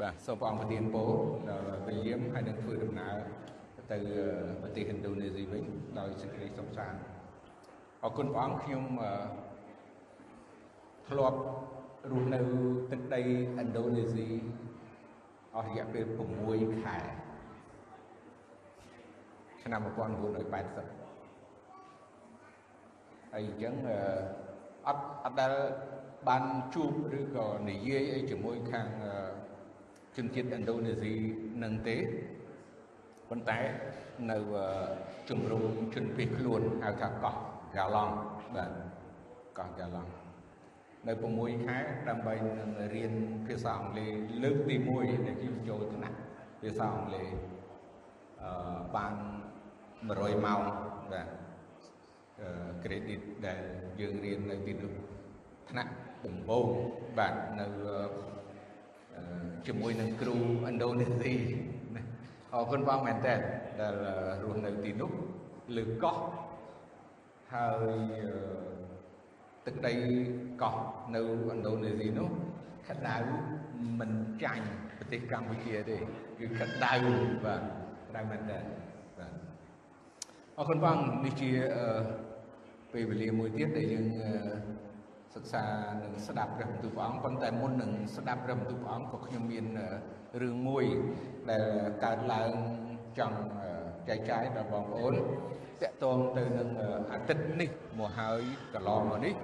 បាទសូមព្រះអង្គប្រទានពរដល់វិលៀមហើយនឹងធ្វើដំណើរទៅប្រទេសឥណ្ឌូនេស៊ីវិញដោយសេចក្តីសុខសាន្តអរគុណព្រះអង្គខ្ញុំធ្លាប់រស់នៅទឹកដីឥណ្ឌូនេស៊ីអស់រយៈពេល6ខែឆ្នាំ1980ហើយអញ្ចឹងអត់អត់ដែលបានជួបឬក៏និយាយអីជាមួយខាង ជនជាតិឥណ្ឌូនេស៊ីនឹងទេប៉ុន្តែនៅជំរំជនភៀសខ្លួនហៅថាកោះហ្គាឡង់បាទកោះហ្គាឡង់នៅ6ខែដើម្បីនឹងរៀនភាសាអង់គ្លេសលើកទី1ដែលខ្ញុំចូលថ្នាក់ភាសាអង់គ្លេសអឺបាន100ម៉ោងបាទ credit ដែលយើងរៀននៅទីនោះថ្នាក់ដំបូងបាទនៅ ជាមួយនឹងគ្រូឥណ្ឌូនេស៊ីអរគុណបងមែនតើដែលរស់នៅទីនោះលើកោះហើយទឹកដីកោះនៅឥណ្ឌូនេស៊ីនោះក្តៅមិនចាញ់ប្រទេសកម្ពុជាទេគឺក្តៅបាទក្តៅមែនតើបាទអរគុណបងនេះជាពេលវេលាមួយទៀតដែលយើង សិក្សានិងស្ដាប់ព្រះបន្ទូលព្រះអង្គប៉ុន្តែមុននឹងស្ដាប់ព្រះបន្ទូលព្រះអង្គក៏ខ្ញុំមានរឿងមួយដែលកើតឡើងចង់ចែកចាយដល់បងប្អូនតកតងទៅនឹងអាទិត្យនេះមកហើយកន្លងមកនេះ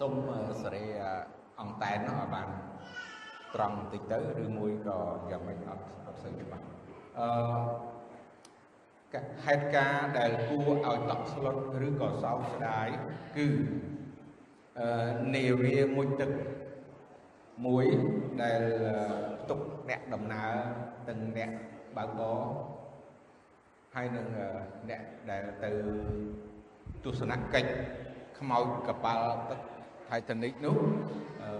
សូមសេរីអង្គតែននោះឲ្យបានត្រង់បន្តិចទៅឬមួយក៏យ៉ាងម៉េចអត់អត់សូវច្បាស់អឺហេតុការណ៍ដែលគួរឲ្យតក់ស្លុតឬក៏សោកស្ដាយគឺអឺ នាវាមួយទឹកមួយដែលផ្ទុកអ្នកដំណើរទាំងអ្នកបើកបរហើយនឹងអ្នកដែលទៅទស្សនកិច្ចខ្មោចកប៉ាល់ទឹក Titanic នោះអឺ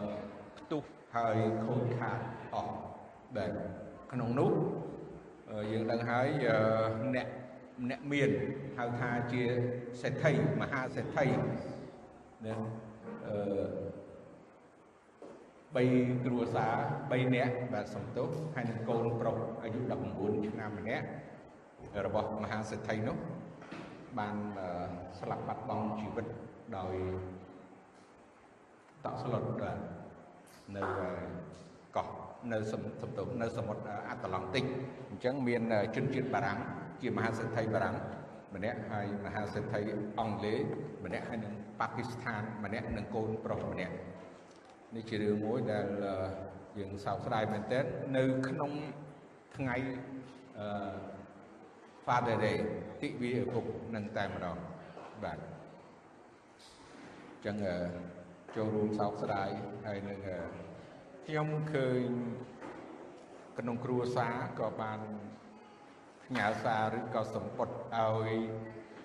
ផ្ទុះហើយខូចខាតអស់ដែលក្នុងនោះយើងដឹងហើយអ្នកអ្នកមានហៅថាជាសេដ្ឋីមហាសេដ្ឋីណាអឺ 3គ្រួសារ3នាក់បាទសំទោសហើយនឹងកូនប្រុសអាយុ19ឆ្នាំម្នាក់របស់មហាសេដ្ឋីនោះបានស្លាប់បាត់បង់ជីវិតដោយតក់ស្លុតនៅកោះនៅសំទោសនៅសមុទ្រអាត្លង់តិកអញ្ចឹងមានជនជាតិបារាំងជាមហាសេដ្ឋីបារាំងម្នាក់ហើយមហាសេដ្ឋីអង់គ្លេសម្នាក់ហើយនឹង ប៉ាគីស្ថានម្នាក់និងកូនប្រុសម្នាក់នេះជារឿងមួយដែលយើងសោកស្ដាយមែនទែននៅក្នុងថ្ងៃអឺ Father Day ទិវាឪពុកនឹងតែម្ដងបាទអញ្ចឹងចូលរួមសោកស្ដាយហើយនឹងខ្ញុំឃើញក្នុងគ្រួសារក៏បានផ្ញើសារឬក៏សម្ពុតឲ្យ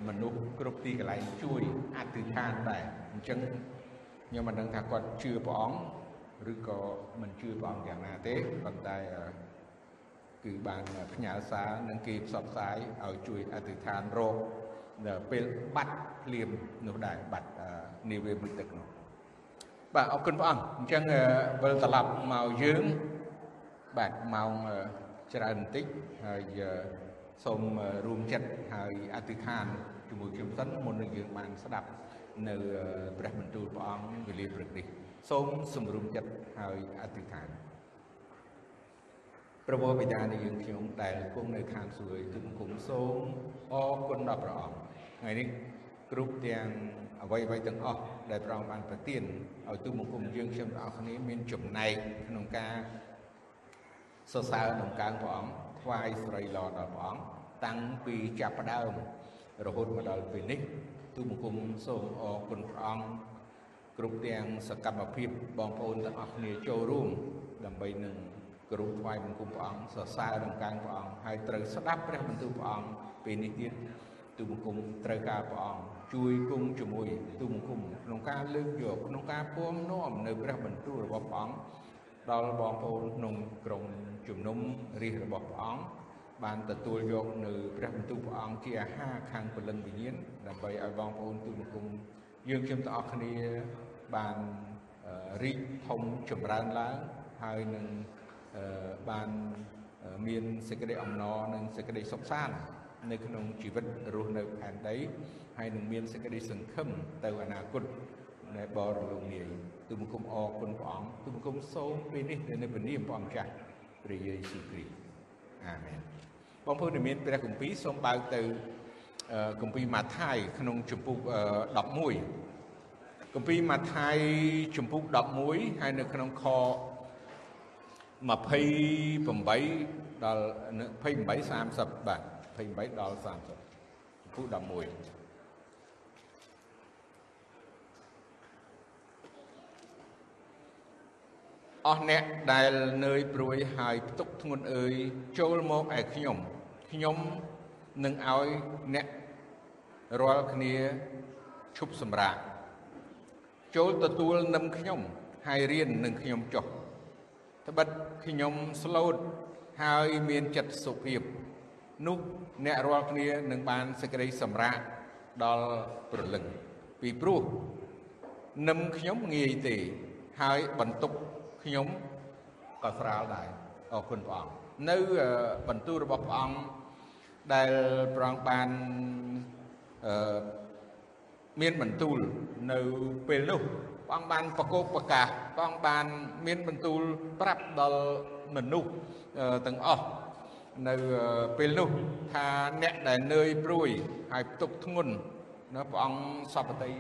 មនុស្សគ្រប់ទីកន្លែងជួយអធិដ្ឋានដែរអញ្ចឹងខ្ញុំមិនដឹងថាគាត់ជឿព្រះអង្គឬក៏មិនជឿព្រះអង្គយ៉ាងណាទេប៉ុន្តែគឺបានផ្ញើសារនិងគេផ្សព្វផ្សាយឲ្យជួយអធិដ្ឋានរកនៅពេលបាត់ភ្លាមនោះដែរបាត់នាវាមួយទឹកនោះបាទអរគុណព្រះអង្គអញ្ចឹងវិលត្រឡប់មកយើងបាទម៉ោងច្រើនបន្តិចហើយសូមរួមចិត្តហើយអធិដ្ឋាន ជាមួយខ្ញុំសិនមុននឹងយើងបានស្ដាប់នៅព្រះបន្ទូលព្រះអង្គវេលាព្រឹកនេះសូមសម្រុំចិត្តហើយអធិដ្ឋានព្រះបិតានៃយើងខ្ញុំដែលគង់នៅខាងសួគ៌ទូបង្គំសូមអរគុណដល់ព្រះអង្គថ្ងៃនេះគ្រប់ទាំងអ្វីអ្វីទាំងអស់ដែលព្រះអង្គបានប្រទានឲ្យទូបង្គំយើងខ្ញុំទាំងអស់គ្នាមានចំណែកក្នុងការសរសើរដំកើងព្រះអង្គថ្វាយស្រីល្អដល់ព្រះអង្គតាំងពីចាប់ផ្ដើម រហូតមកដល់ពេលនេះទូបង្គំសូមអរគុណព្រះអង្គគ្រប់ទាំងសកម្មភាពបងប្អូនទាំងអស់គ្នាចូលរួម ដើម្បីនឹងគោរពថ្វាយបង្គំព្រះអង្គសរសើរដំកើងព្រះអង្គហើយត្រូវស្ដាប់ព្រះបន្ទូលព្រះអង្គពេលនេះទៀតទូបង្គំត្រូវការព្រះអង្គជួយគង់ជាមួយទូបង្គំក្នុងការលើកយកក្នុងការពំនាំនៅព្រះបន្ទូលរបស់ព្រះអង្គដល់បងប្អូនក្នុងក្រុមជំនុំរាជរបស់ព្រះអង្គ បានទទួលយកនៅព្រះបន្ទូលព្រះអង្គជាអាហារខាងព្រលឹងវិញ្ញាណដើម្បីឲ្យបងប្អូនទូលបង្គំយើងខ្ញុំទាំងអស់គ្នាបានរីកធំចម្រើនឡើងហហើយនឹងបានមានសេចក្តីអំណរនិងសេចក្តីសុខសាន្តនៅក្នុងជីវិតរស់នៅផែនដីហើយនឹងមានសេចក្តីសង្ឃឹមទៅអនាគតនៃបរលោកនាយទូបង្គំអរគុណព្រះអង្គទូបង្គំសូមពេលនេះនៅព្រះនាមព្រះអង្គចាស់ព្រះយេស៊ូវគ្រីស្ទអាមែន បងប្អូនដែលមានព្រះគម្ពីរសូមបើកទៅគម្ពីរម៉ាថាយក្នុងជំពូក11គម្ពីរម៉ាថាយជំពូក11ហើយនៅក្នុងខ28ដល់28 30បាទ28ដល់30ជំពូក11 អស់អ្នកដែលនឿយព្រួយហើយផ្ទុកធ្ងន់អើយចូលមកឯខ្ញុំខ្ញុំនឹងឲ្យអ្នករាល់គ្នាឈប់សម្រាកចូលទទួលនឹមខ្ញុំហើយរៀននឹងខ្ញុំចុះត្បិតខ្ញុំស្លូតហើយមានចិត្តសុភាពនោះអ្នករាល់គ្នានឹងបានសេចក្តីសម្រាកដល់ព្រលឹងពីព្រោះនឹមខ្ញុំងាយទេហើយបន្ទុក ខ្ញុំក៏ស្រាលដែរអរគុណព្រះអង្គនៅបន្ទូលរបស់ព្រះអង្គដែលព្រះអង្គបានអឺមានបន្ទូលនៅពេលនោះព្រះអង្គបានប្រកបប្រកាសព្រះអង្គបានមានបន្ទូលប្រាប់ដល់មនុស្សទាំងអស់នៅពេលនោះថាអ្នកដែលនឿយព្រួយហើយផ្ទុកធ្ងន់នៅព្រះអង្គសពតិ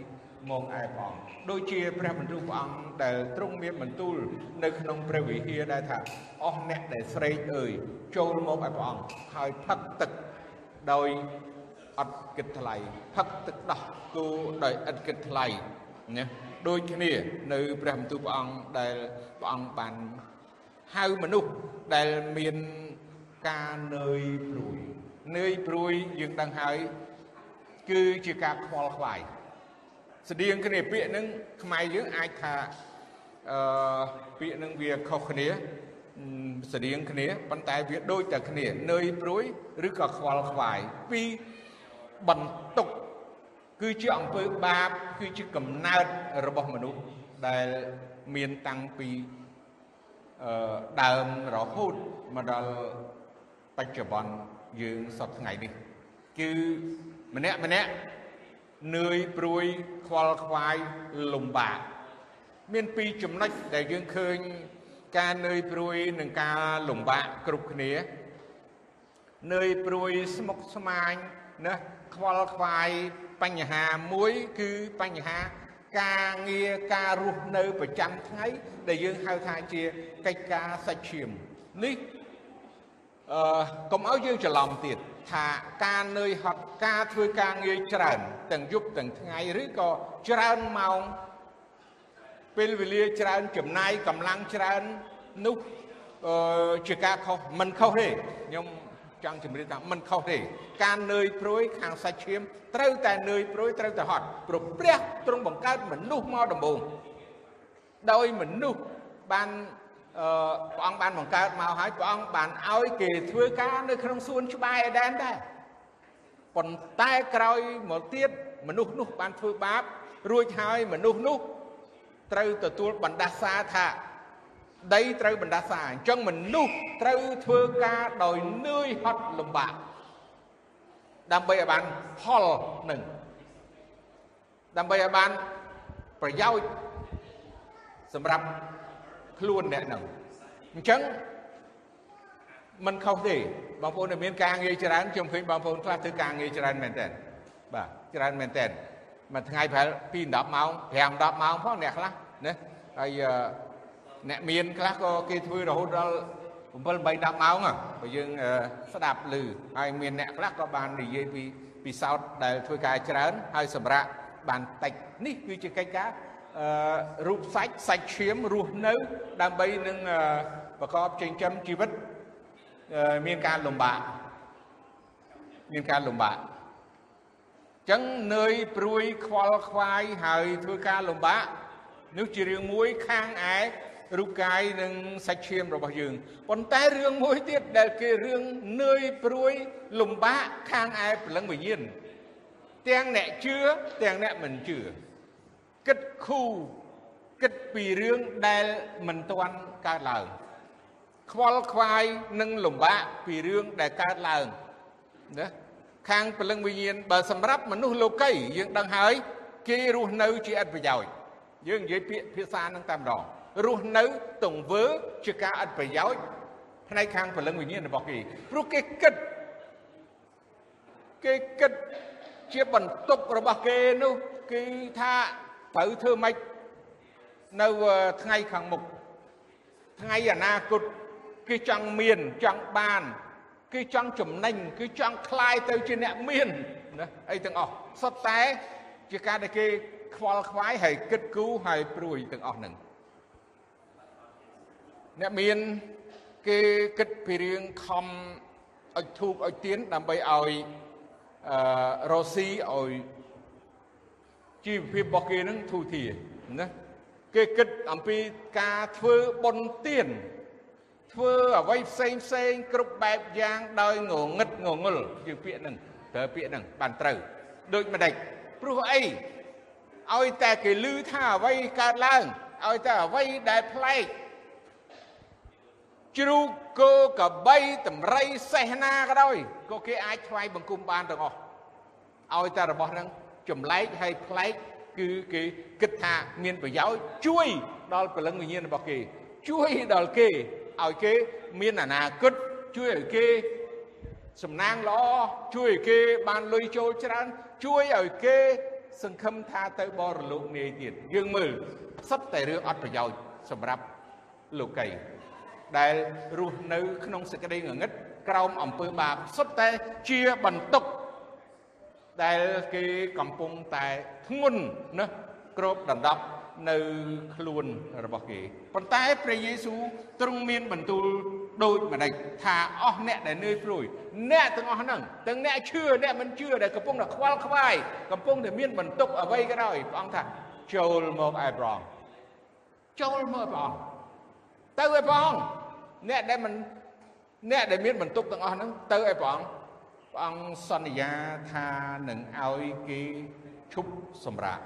មកឯព្រះអង្គដូចជាព្រះបន្ទូលព្រះអង្គដែលទ្រង់មានបន្ទូលនៅក្នុងព្រះវិហារដែលថាអស់អ្នកដែលស្រេកអើយចូលមកឯព្រះអង្គហើយផឹកទឹកដោយអត់គិតថ្លៃផឹកទឹកដោះគោដោយឥតគិតថ្លៃណាដូចគ្នានៅព្រះបន្ទូលព្រះអង្គដែលព្រះអង្គបានហៅមនុស្សដែលមានការនឿយព្រួយនឿយព្រួយយើងដឹងហើយគឺជាការខ្វល់ខ្វាយ ស្តៀងគ្នាពាក្យហ្នឹងខ្មែរយើងអាចថាអឺពាក្យហ្នឹងវាខុសគ្នាស្តៀងគ្នាប៉ុន្តែវាដូចតែគ្នានឿយព្រួយឬក៏ខ្វល់ខ្វាយពីបន្ទុកគឺជាអំពើបាបគឺជាកំណើតរបស់មនុស្សដែលមានតាំងពីអឺដើមរហូតមកដល់បច្ចុប្បន្នយើងសពថ្ងៃនេះគឺម្នាក់ម្នាក់ នឿយព្រួយខ្វល់ខ្វាយលំបាកមានពីរចំណុចដែលយើងឃើញការនឿយព្រួយនិងការលំបាកគ្រប់គ្នានឿយព្រួយស្មុគស្មាញណាខ្វល់ខ្វាយបញ្ហាមួយគឺបញ្ហាការងារការរស់នៅប្រចាំថ្ងៃដែលយើងហៅថាជាកិច្ចការសាច់ឈាមនេះអឺកុំឲ្យយើងច្រឡំទៀត ថាការនឿយហត់ការធ្វើការងារច្រើន ទាំងយប់ទាំងថ្ងៃឬក៏ច្រើនម៉ោងពេលវេលាច្រើនចំណាយកម្លាំងច្រើននោះអឺជាការខុសមិនខុសទេខ្ញុំចង់ជម្រាបថាមិនខុសទេការនឿយព្រួយខាងសាច់ឈាមត្រូវតែនឿយព្រួយត្រូវតែហត់ព្រោះព្រះទ្រង់បង្កើតមនុស្សមកដំបូងដោយមនុស្សបាន អឺព្រះអង្គបានបង្កើតមកហើយព្រះអង្គបានឲ្យគេធ្វើការនៅក្នុងសួនច្បារអេដែនដែរប៉ុន្តែក្រោយមកទៀតមនុស្សនោះបានធ្វើបាប រួចហើយមនុស្សនោះត្រូវទទួលបណ្ដាសាថាដីត្រូវបណ្ដាសាអញ្ចឹងមនុស្សត្រូវធ្វើការដោយនឿយហត់លំបាកដើម្បីឲ្យបានផលនឹងដើម្បីឲ្យបានប្រយោជន៍សម្រាប់ ខ្លួនអ្នកហ្នឹងអញ្ចឹងมันខុសទេបងប្អូនដែលមានការងារច្រើនខ្ញុំឃើញបងប្អូនខ្លះធ្វើការងារច្រើនមែនតើបាទច្រើនមែនតើមួយថ្ងៃប្រហែល2 10ម៉ោង5 10ម៉ោងផងអ្នកខ្លះណាហើយអ្នកមានខ្លះក៏គេធ្វើរហូតដល់7 8 10ម៉ោងបើយើងស្ដាប់ឮហើយមានអ្នកខ្លះក៏បាននិយាយពីពិសោធន៍ដែលធ្វើការច្រើនហើយសម្រាប់បានតិចនេះគឺជាកិច្ចការ រូបសាច់សាច់ឈាមរស់នៅ ដើម្បីនឹងប្រកបចិញ្ចឹមជីវិតមានការលំបាកមានការលំបាកចឹងនឿយព្រួយខ្វល់ខ្វាយហើយធ្វើការលំបាកនោះជារឿងមួយខាងឯរូបកាយនិងសាច់ឈាមរបស់យើងប៉ុន្តែរឿងមួយទៀតដែលគេរឿងនឿយព្រួយលំបាកខាងឯព្រលឹងវិញ្ញាណទាំងអ្នកជឿទាំងអ្នកមិនជឿ គិតគូរគិតពីរឿងដែលមិនទាន់កើតឡើងខ្វល់ខ្វាយនិងលំបាកពីរឿងដែលកើតឡើងណាខាងពលឹងវិញ្ញាណបើសម្រាប់មនុស្សលោកីយើងដឹងហើយគេរស់នៅជាឥតប្រយោជន៍យើងនិយាយពាក្យភាសានឹងតែម្ដងរស់នៅទង្វើជាការឥតប្រយោជន៍ផ្នែកខាងពលឹងវិញ្ញាណរបស់គេព្រោះគេគិតគេគិតជាបន្ទុករបស់គេនោះគឺថា ត្រូវធ្វើម៉េចនៅថ្ងៃខាងមុខថ្ងៃអនាគតគេចង់មានចង់បានគេចង់ចំណេញគឺចង់คลายទៅជាអ្នកមានណាអីទាំងអស់សុទ្ធតែជាការដែលគេខ្វល់ខ្វាយហើយគិតគូរហើយព្រួយទាំងអស់ហ្នឹងអ្នកមានគេគិតពីរឿងខំអុជធូបអុជទៀនដើម្បីឲ្យអឺរ៉ូស៊ីឲ្យ ជីវភាពរបស់គេនឹងធូរធារណាគេគិតអំពីការធ្វើបុណ្យទានធ្វើអ្វីផ្សេងផ្សេងគ្រប់បែបយ៉ាងដោយងងឹតងងល់ជាពាក្យហ្នឹងប្រើពាក្យហ្នឹងបានត្រូវដូចម្ដេចព្រោះអីឲ្យតែគេឮថាអ្វីកើតឡើងឲ្យតែអ្វីដែលប្លែកជ្រូកគោកបីតម្រៃសេះណាក៏ដោយក៏គេអាចថ្វាយបង្គំបានទាំងអស់ឲ្យតែរបស់ហ្នឹង ចម្លែកហើយប្លែកគឺគេគិតថាមានប្រយោជន៍ជួយដល់ព្រលឹងវិញ្ញាណរបស់គេ ជួយដល់គេឲ្យគេមានអនាគតជួយឲ្យគេសំណាងល្អជួយឲ្យគេបានលុយចូលច្រើន ជួយឲ្យគេ សង្ឃឹមថាទៅបរលោកនាយទៀតយើងមើលសុទ្ធតែរឿងអត់ប្រយោជន៍សម្រាប់លោកីដែលរស់នៅក្នុងសេចក្តីងងឹតក្រោមអំពើបាបសុទ្ធតែជាបន្ទុក ដែលគេកំពុងតែធ្ងន់ណាគ្របដណ្ដប់នៅខ្លួនរបស់គេប៉ុន្តែព្រះយេស៊ូវទ្រង់មានបន្ទូលដូចម្ដេចថាអស់អ្នកដែលនឿយព្រួយអ្នកទាំងអស់ហ្នឹងទាំងអ្នកជឿអ្នកមិនជឿដែលកំពុងតែខ្វល់ខ្វាយកំពុងតែមានបន្ទុកអ្វីក៏ដោយព្រះអង្គថាចូលមកឯព្រះអង្គចូលមកព្រះអង្គទៅឯព្រះអង្គអ្នកដែលមិនអ្នកដែលមានបន្ទុកទាំងអស់ហ្នឹងទៅឯព្រះអង្គ ព្រះអង្គសន្យាថានឹងឲ្យគេឈប់សម្រាក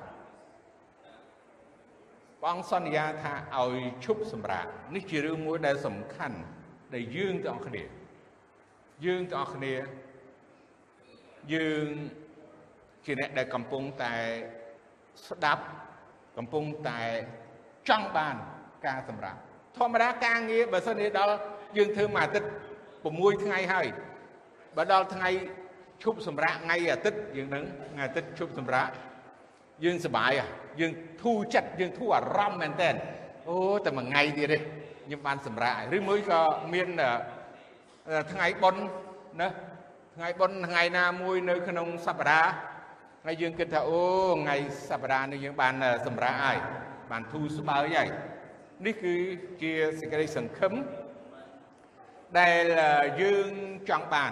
ព្រះអង្គសន្យាថាឲ្យឈប់សម្រាកនេះជារឿងមួយដែលសំខាន់ដែលយើងទាំងអស់គ្នាយើងទាំងអស់គ្នាយើងជាអ្នកដែលកំពុងតែស្ដាប់កំពុងតែចង់បានការសម្រាប់ធម្មតាការងារបើសិនជាដល់យើងធ្វើមួយអាទិត្យ6ថ្ងៃហើយ បើដល់ថ្ងៃឈប់សម្រាកថ្ងៃអាទិត្យយើងនឹងថ្ងៃអាទិត្យឈប់សម្រាកយើងសប្បាយយើងធូរចិត្តយើងធូរអារម្មណ៍មែនតើអូតែមួយថ្ងៃទៀតទេខ្ញុំបានសម្រាកឬមួយក៏មានថ្ងៃបុណ្យណាថ្ងៃបុណ្យថ្ងៃណាមួយនៅក្នុងសប្តាហ៍ហើយយើងគិតថាអូថ្ងៃសប្តាហ៍នេះយើងបានសម្រាកហើយបានធូរស្បើយហើយនេះគឺជាសេចក្តីសង្ឃឹមដែលយើងចង់បាន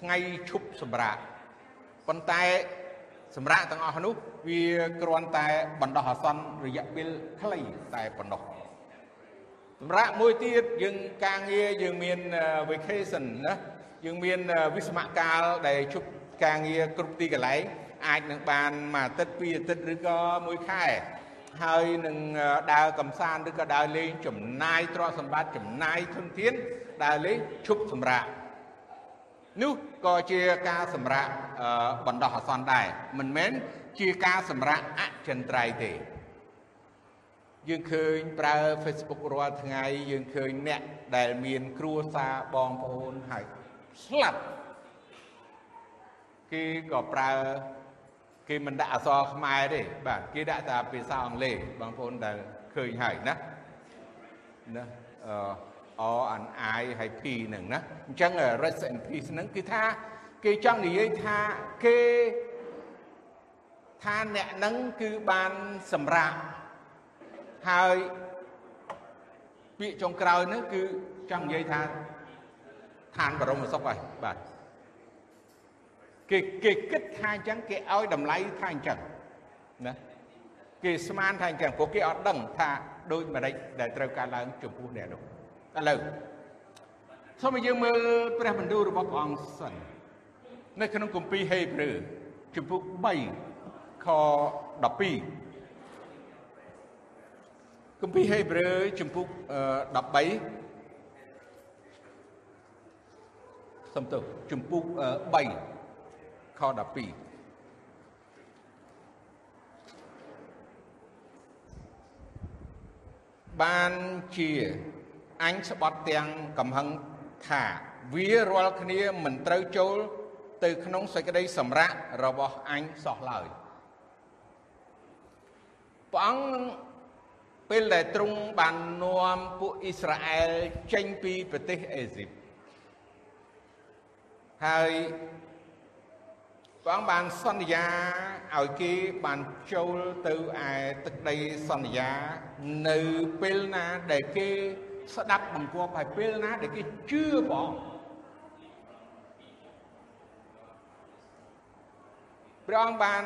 ថ្ងៃឈប់សម្រាកប៉ុន្តែសម្រាប់ទាំងអស់នោះវាគ្រាន់តែបណ្ដោះអាសន្នរយៈពេលខ្លីតែប៉ុណ្ណោះសម្រាប់មួយទៀតយើងការងារយើងមាន vacation ណាយើងមានវិស្មកាលដែលជប់ការងារគ្រប់ទីកន្លែងអាចនឹងបានមួយអាទិត្យពីរអាទិត្យឬក៏មួយខែហើយនឹងដើរកំសាន្តឬក៏ដើរលេងចំណាយទ្រព្យសម្បត្តិចំណាយធនធានដើរលេងឈប់សម្រាក នោះក៏ជាការសម្រាកបណ្ដោះអាសន្នដែរមិនមែនជាការសម្រាកអចិន្ត្រៃយ៍ទេយើងឃើញប្រើ Facebook រាល់ថ្ងៃយើងឃើញអ្នកដែលមានគ្រួសារបងប្អូនហើយស្លាប់គេក៏ប្រើគេមិនដាក់អក្សរខ្មែរទេបាទគេដាក់តែភាសាអង់គ្លេសបងប្អូនដែលឃើញហើយណាណាអឺ R and I ហើយ P ហ្នឹងណាអញ្ចឹង rest in peace ហ្នឹងគឺថា គេចង់និយាយថាគេថាអ្នកហ្នឹងគឺបានសម្រាប់ហើយពាក្យចុងក្រោយហ្នឹងគឺចង់និយាយថាឋានបរមសុខហើយបាទគេគេគិតថាអញ្ចឹងគេឲ្យតម្លៃថាអញ្ចឹងណាគេស្មានថាអញ្ចឹងព្រោះគេអត់ដឹងថាដូចម្ដេចដែលត្រូវការឡើងចំពោះអ្នកនោះ ឥឡូវសូមយើងមើលព្រះបន្ទូលរបស់ព្រះអង្គសិននៅក្នុងគម្ពីរហេព្រើរជំពូក3ខ12គម្ពីរហេព្រើរជំពូក13សំទោសជំពូក3ខ12បានជា អញស្បត់ទាំងកំហឹងថាវារាល់គ្នាមិនត្រូវចូល ទៅ ក្នុងសេចក្តីសម្រាករបស់អញសោះឡើយព្រះអង្គពេលដែលទ្រង់បាននាំពួកអ៊ីស្រាអែលចេញពីប្រទេសអេស៊ីបហើយព្រះអង្គបានសន្យាឲ្យគេបានចូលទៅឯទឹកដីសន្យា នៅពេលណាដែលគេ ស្ដាប់បង្គាប់ហើយពេលណាដែលគេជឿព្រះអង្គព្រះអង្គបាន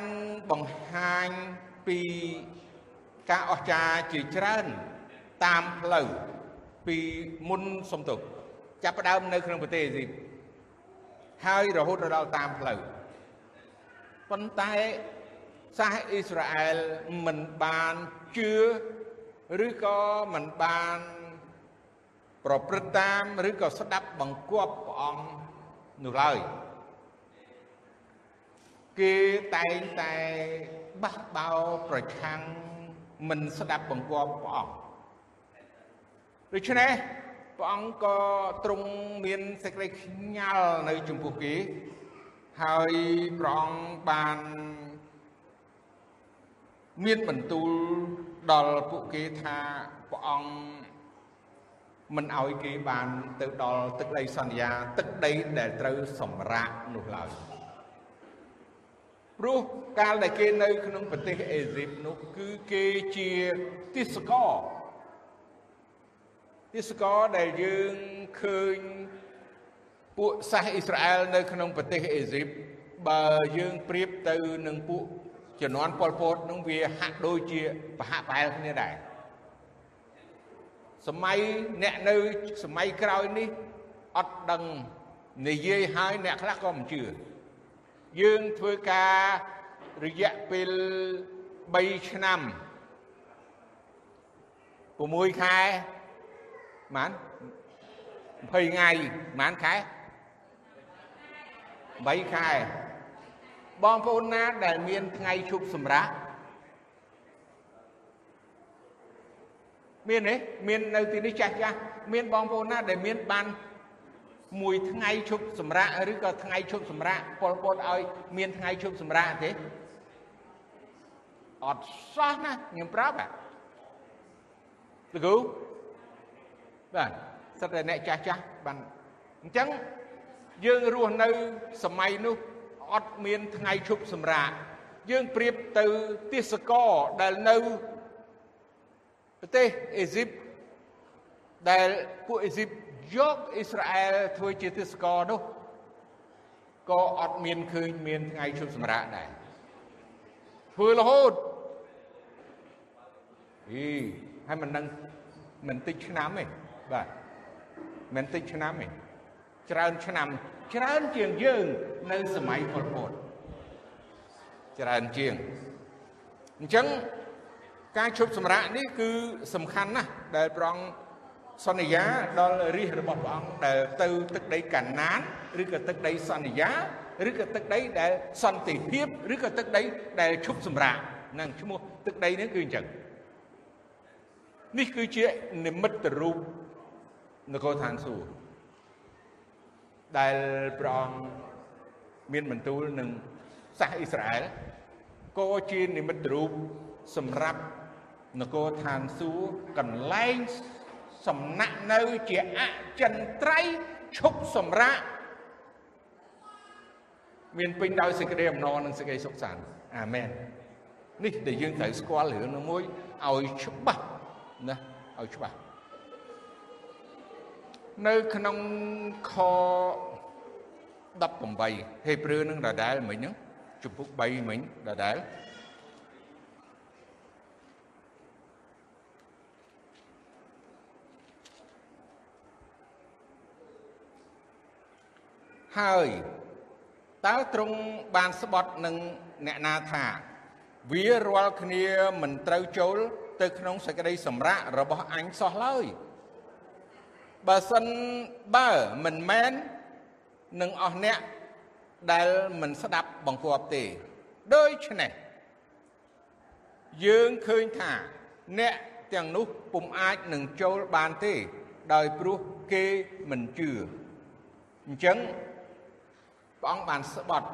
បង្ហាញពីការអស្ចារ្យជាច្រើនតាមផ្លូវពីមុនសំទុកចាប់ផ្ដើមនៅក្នុងប្រទេសអេស៊ីបហើយរហូតដល់តាមផ្លូវប៉ុន្តែសាសអ៊ីស្រាអែលមិនបានជឿឬក៏មិនបាន ប្រព្រឹត្តតាមឬក៏ស្ដាប់បង្គាប់ព្រះអង្គនោះឡើយគេតែងតែបះបោប្រឆាំងមិនស្ដាប់បង្គាប់ព្រះអង្គដូច្នេះព្រះអង្គក៏ទ្រង់មានសេចក្តីខ្ញាល់នៅចំពោះគេហើយព្រះអង្គបានមានបន្ទូលដល់ពួកគេថាព្រះអង្គ មិនឲ្យគេបានទៅដល់ទឹកដីសន្យា ទឹកដីដែលត្រូវសម្រាកនោះឡើយព្រោះកាលដែលគេនៅ ក្នុងប្រទេសអេស៊ីបនោះគឺគេជាទិសករទិសករដែលយើងឃើញពួកសាសអ៊ីស្រាអែលនៅ ក្នុងប្រទេសអេស៊ីបបើយើងប្រៀបទៅនឹងពួកជំនាន់ប៉ុលពតនឹងវាហាក់ដូចជាប្រហាក់ប្រហែលគ្នាដែរ សម័យអ្នកនៅសម័យក្រោយនេះអត់ដឹងនិយាយហើយអ្នកខ្លះក៏មិនជឿយើងធ្វើការរយៈពេល3ឆ្នាំ6ខែម៉ាន20ថ្ងៃម៉ានខែ8ខែបងប្អូនណាដែលមានថ្ងៃឈប់សម្រាក មានទេមាននៅទីនេះចាស់ចាស់មានបងប្អូនណាដែលមានបានមួយថ្ងៃឈប់សម្រាកឬក៏ថ្ងៃឈប់សម្រាកពលពតឲ្យមានថ្ងៃឈប់សម្រាកទេអត់សោះណាខ្ញុំប្រាប់ហ่ะតើគូបាទសិតតែអ្នកចាស់ចាស់បានអញ្ចឹងយើងរស់នៅសម័យនោះអត់មានថ្ងៃឈប់សម្រាកយើងប្រៀបទៅទេសកលដែលនៅ ប្រទេសអេស៊ីបដែលពួកអេស៊ីបយកអ៊ីស្រាអែលធ្វើជាទេសកលនោះក៏អត់មានឃើញមានថ្ងៃឈប់សម្រាកដែរធ្វើរហូតអីហើយមិននឹងមិនតិចឆ្នាំទេបាទមិនតិចឆ្នាំទេច្រើនឆ្នាំ ច្រើនជាងយើង នៅសម័យប៉ុលពតច្រើនជាងអញ្ចឹង ការឈប់សម្រាកនេះគឺសំខាន់ណាស់ដែលប្រងសន្យាដល់រាជរបស់ព្រះអង្គដែលទៅទឹកដីកាណានឬក៏ទឹកដីសន្យាឬក៏ទឹកដីដែលសន្តិភាពឬក៏ទឹកដីដែលឈប់សម្រាកហ្នឹងឈ្មោះទឹកដីនេះគឺអញ្ចឹងនេះគឺជានិមិត្តរូបនគរឋានសួគ៌ដែលព្រះអង្គមានបន្ទូលនឹងសាសអ៊ីស្រាអែលក៏ជានិមិត្តរូបសម្រាប់ នគរឋានសួគ៌កន្លែងសំណាក់នៅជាអចិន្ត្រៃយ៍ឈប់សម្រាកមានពេញដោយសេចក្តីអំណរនិងសេចក្តីសុខសាន្តអាមែននេះដែលយើងត្រូវស្គាល់រឿងនោះមួយឲ្យច្បាស់ណាឲ្យច្បាស់នៅក្នុងខ18ហេព្រើរនឹងដដែលមិញហ្នឹងជំពូក3មិញដដែល ហើយតើទ្រង់បានស្បត់នឹងអ្នកណាថា វារាល់គ្នាមិនត្រូវចូល ទៅក្នុងសេចក្តីសម្រាករបស់អញសោះឡើយបើសិនបើមិនមែននឹងអស់អ្នកដែលមិនស្ដាប់បង្គាប់ទេដូច្នេះយើងឃើញថា អ្នកទាំងនោះពុំអាចនឹងចូលបានទេ ដោយព្រោះគេមិនជឿអញ្ចឹង ព្រះអង្គបានស្បត់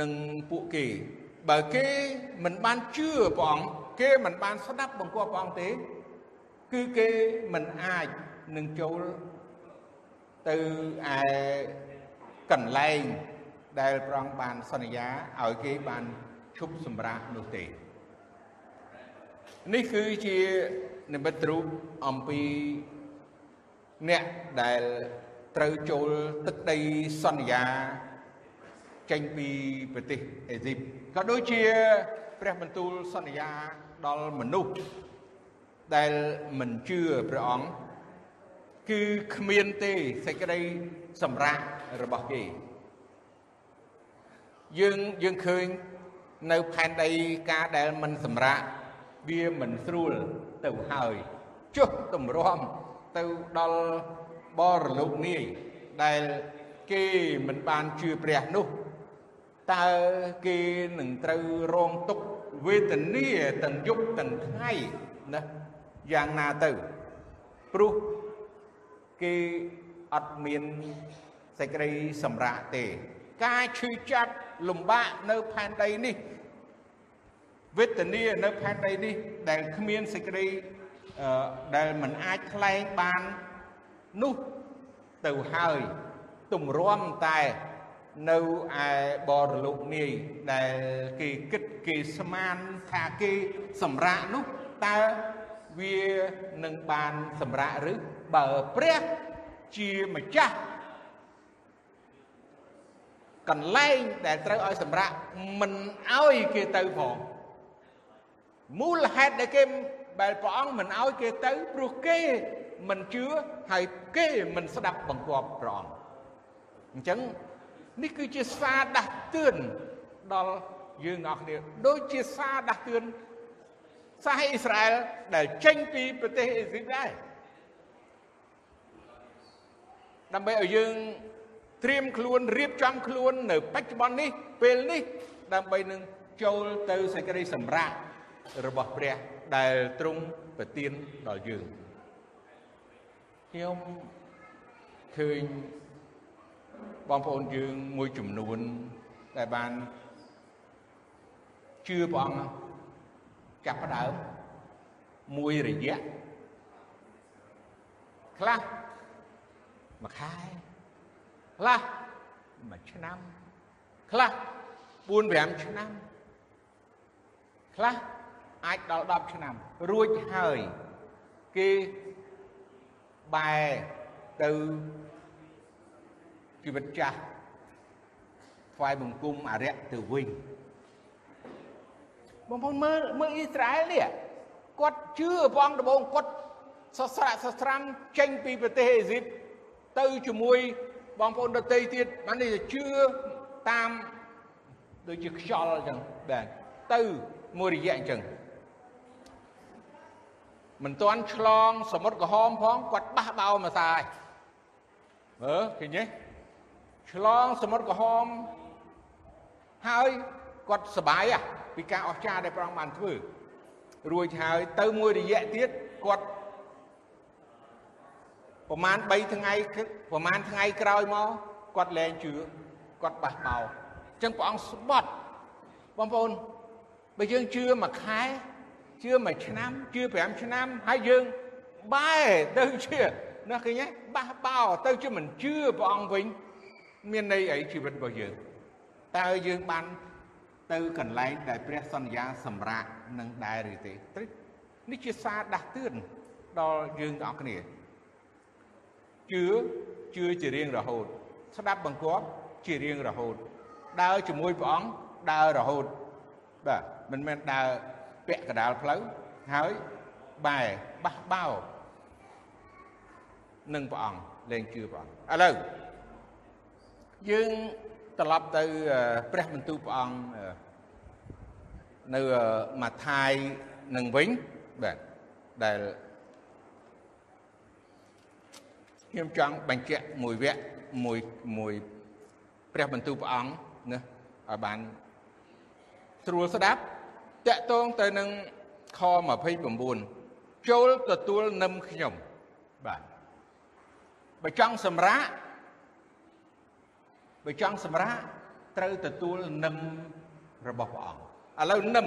នឹងពួកគេបើគេមិនបានជឿព្រះអង្គគេមិនបានស្ដាប់បង្គាប់ព្រះអង្គទេ គឺគេមិនអាចនឹងចូលទៅឯកន្លែងដែលព្រះអង្គបានសន្យាឲ្យគេបានឈប់សម្រាកនោះទេនេះគឺជានិមិត្តរូបអំពីអ្នកដែល ត្រូវចូលទឹកដីសន្យាចេញពីប្រទេសអេស៊ីបក៏ដូចជាព្រះបន្ទូលសន្យាដល់មនុស្សដែលមិនជឿព្រះអង្គគឺគ្មានទេសេចក្តីសម្រេចរបស់គេយើងយើងឃើញនៅផែនដីការដែលមិនសម្រេចវាមិនស្រួលទៅហើយចុះទម្រាំទៅដល់ បរលោកនាយដែលគេមិនបានជឿព្រះនោះតើគេនឹងត្រូវរងទុក្ខវេទនាទាំងយប់ទាំងថ្ងៃណាយ៉ាងណាទៅព្រោះគេអត់មានសេចក្តីសម្រាកទេ ការឈឺចាប់លំបាកនៅផែនដីនេះវេទនានៅផែនដីនេះដែលគ្មានសេចក្តីដែលមិនអាចថ្លែងបាន នោះទៅហើយទម្រាំតែនៅឯបរលោកនាយដែលគេគិតគេស្មានថាគេសម្រាកនោះតើវានឹងបានសម្រាកឬបើព្រះជាម្ចាស់កន្លែងដែលត្រូវឲ្យសម្រាកមិនឲ្យគេទៅផងមូលហេតុដែលគេដែលព្រះអង្គមិនឲ្យគេទៅព្រោះគេ មិនជឿហើយគេមិនស្ដាប់បង្គាប់ព្រះអង្គអញ្ចឹងនេះគឺជាសារដាស់តឿនដល់យើងអស់គ្នាដូចជាសារដាស់តឿនសាសអ៊ីស្រាអែលដែលចេញពីប្រទេសអេស៊ីបដែរដើម្បីឲ្យយើងត្រៀមខ្លួនរៀបចំខ្លួននៅបច្ចុប្បន្ននេះពេលនេះដើម្បីនឹងចូលទៅសេចក្តីសម្រេចរបស់ព្រះដែលទ្រង់ប្រទានដល់យើង ខ្ញុំឃើញបងប្អូនយើងមួយចំនួនដែលបានជឿព្រះអង្គចាប់ផ្ដើមមួយរយៈខ្លះមួយខែខ្លះមួយឆ្នាំខ្លះ4 5ឆ្នាំខ្លះអាចដល់10ឆ្នាំរួចហើយគេ បែរទៅជីវិតចាស់ថ្វាយបង្គំអរិយទៅវិញបងប្អូនមើលមើលអ៊ីស្រាអែលនេះគាត់ជឿព្រះអង្គដំបូងគាត់សស្រាក់សស្រាំចេញពីប្រទេសអេស៊ីបទៅជាមួយបងប្អូនដទៃទៀតបាននេះជឿតាមដូចជាខ្យល់អញ្ចឹងបាទទៅមួយរយៈអញ្ចឹង មិនទាន់ឆ្លងសមុទ្រក្រហមផងគាត់បះបោមកសាយមើលឃើញទេឆ្លងសមុទ្រក្រហមហើយគាត់សបាយពីការអស្ចារ្យដែលព្រះអង្គបានធ្វើរួចហើយទៅមួយរយៈទៀតគាត់ប្រហែល3ថ្ងៃប្រហែលថ្ងៃក្រោយមកគាត់លែងជឿគាត់បះបោអញ្ចឹងព្រះអង្គស្បត់បងប្អូនបើយើងជឿមួយខែ ជឿមួយឆ្នាំជឿ5ឆ្នាំហើយយើងបែរទៅជាណាឃើញទេបះបោទៅជាមិនជឿព្រះអង្គវិញមានន័យអីជីវិតរបស់យើងតើយើងបានទៅកន្លែងដែលព្រះសន្យាសម្រាប់នឹងដែរឬទេនេះជាសារដាស់តឿនដល់យើងទាំងអស់គ្នាជឿជឿជារៀងរហូត ស្ដាប់បង្គាប់ជារៀងរហូត ដើរជាមួយព្រះអង្គដើររហូតបាទមិនមែនដើរ ពាក់កដាលផ្លូវហើយបែបះបោនឹងព្រះអង្គលែងជឿព្រះអង្គឥឡូវយើងត្រឡប់ទៅព្រះបន្ទូលព្រះអង្គនៅម៉ាថាយនឹងវិញបាទដែលខ្ញុំចង់បញ្ជាក់មួយវគ្គមួយមួយព្រះបន្ទូលព្រះអង្គណាឲ្យបានស្រួលស្ដាប់ តកតងទៅនឹងខ29ចូលទទួលនឹមខ្ញុំបាទបើចង់សម្រាកបើចង់សម្រាកត្រូវទទួលនឹមរបស់ព្រះអង្គឥឡូវនឹម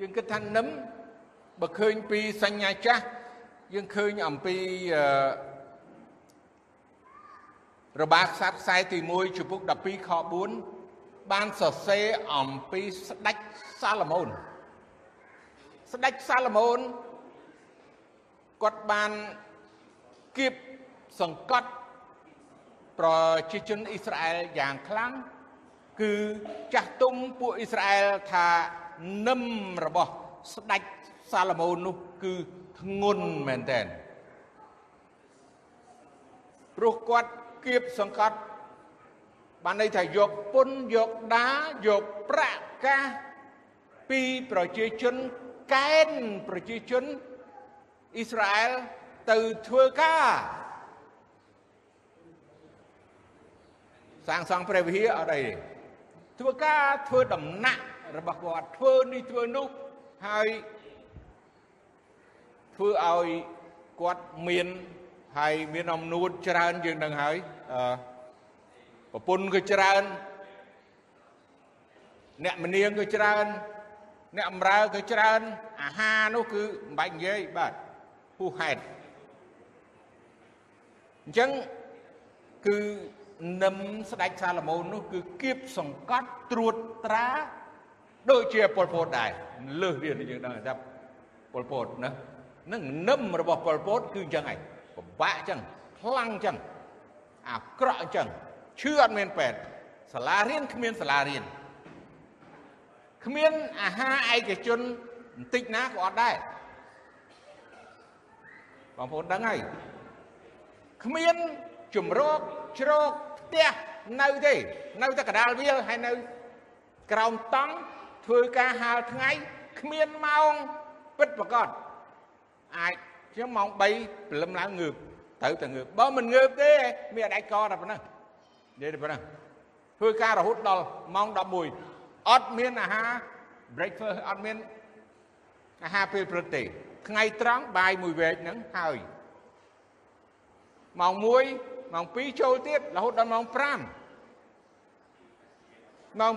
យើងគិតថានឹមបើឃើញពីសញ្ញាចាស់យើងឃើញអំពីរបាខ្សាត់ខ្សែទី1ជំពូក12ខ4បានសរសេរអំពីស្ដេចសាឡូមោន ស្ដេចសាឡូមោនគាត់បានគៀបសង្កត់ប្រជាជនអ៊ីស្រាអែលយ៉ាងខ្លាំងគឺចាស់ទុំពួកអ៊ីស្រាអែលថានឹមរបស់ស្ដេចសាឡូមោននោះគឺធ្ងន់មែនតើព្រោះគាត់គៀបសង្កត់បានន័យថាយកពុនយកដាយកប្រាក់កាសពីប្រជាជន កែនប្រជាជនអ៊ីស្រាអែលទៅធ្វើការសាងសង់ព្រះវិហារអត់អីធ្វើការធ្វើដំណាក់របស់គាត់ធ្វើនេះធ្វើនោះហើយធ្វើឲ្យគាត់មានហើយមានអំនួតច្រើនយើងនឹងហើយអឺប្រពន្ធក៏ច្រើនអ្នកមនាងក៏ច្រើន អ្នកអំរើក៏ច្រើនអាហារនោះគឺមិនបាច់និយាយបាទហួសហេតុអញ្ចឹងគឺនឹមស្ដេចសាឡូមោននោះគឺគៀបសង្កត់ត្រួតត្រាដូចជាប៉ុលពតដែរលើសទៀតយើងដឹងថាប៉ុលពតណានឹងនឹមរបស់ប៉ុលពតគឺអញ្ចឹងឯងពិបាកអញ្ចឹងខ្លាំងអញ្ចឹងអាក្រក់អញ្ចឹងឈឺអត់មានពេទ្យសាលារៀនគ្មានសាលារៀន គ្មានអាហារឯកជនបន្តិចណាក៏អត់ដែរបងប្អូនដឹងហើយគ្មានជំរកជ្រកផ្ទះនៅទេនៅតែកដាលវាលហើយនៅក្រោមតង់ធ្វើការហាលថ្ងៃគ្មានម៉ោងពិតប្រកបអាចខ្ញុំម៉ោង3ព្រលឹមឡើងងើបទៅតែងើបបើមិនងើបទេមានអដេចកតែប៉ុណ្ណឹងនិយាយតែប៉ុណ្ណឹងធ្វើការរហូតដល់ម៉ោង11 អត់មានអាហារ breakfast អត់មានអាហារពេលព្រឹកទេថ្ងៃត្រង់បាយមួយវែកហ្នឹងហើយម៉ោង1ម៉ោង2ចូលទៀតរហូតដល់ម៉ោង5ម៉ោង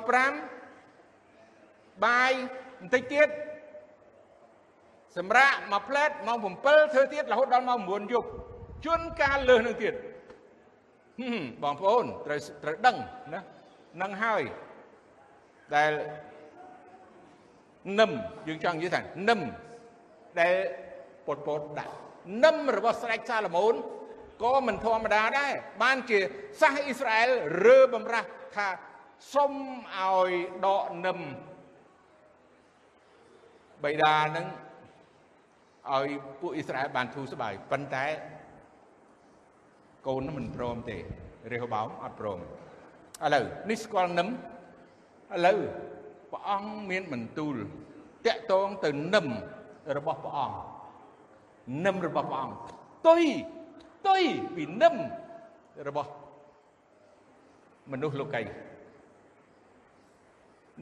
5បាយបន្តិចទៀតសម្រាប់មួយផ្លែតម៉ោង7ធ្វើទៀតរហូតដល់ម៉ោង9យប់ជួនកាលលើសនឹងទៀតបងប្អូនត្រូវត្រូវដឹងណានឹងហើយ ដែលនឹមយើងចង់និយាយថានឹមដែលពតពតដាក់នឹមរបស់ស្ដេចសាឡូមោនក៏មិនធម្មតាដែរបានជាសាសអ៊ីស្រាអែលរើបំរាស់ថាសុំឲ្យដកនឹមបៃតានឹងឲ្យពួកអ៊ីស្រាអែលបានធូរស្បើយប៉ុន្តែកូនមិនព្រមទេរេហូបោមអត់ព្រមឥឡូវនេះស្គាល់នឹម ឥឡូវព្រះអង្គមានបន្ទូលតាក់ទងទៅនឹមរបស់ព្រះអង្គនឹមរបស់ព្រះអង្គផ្ទុយផ្ទុយពីនឹមរបស់មនុស្សលោកី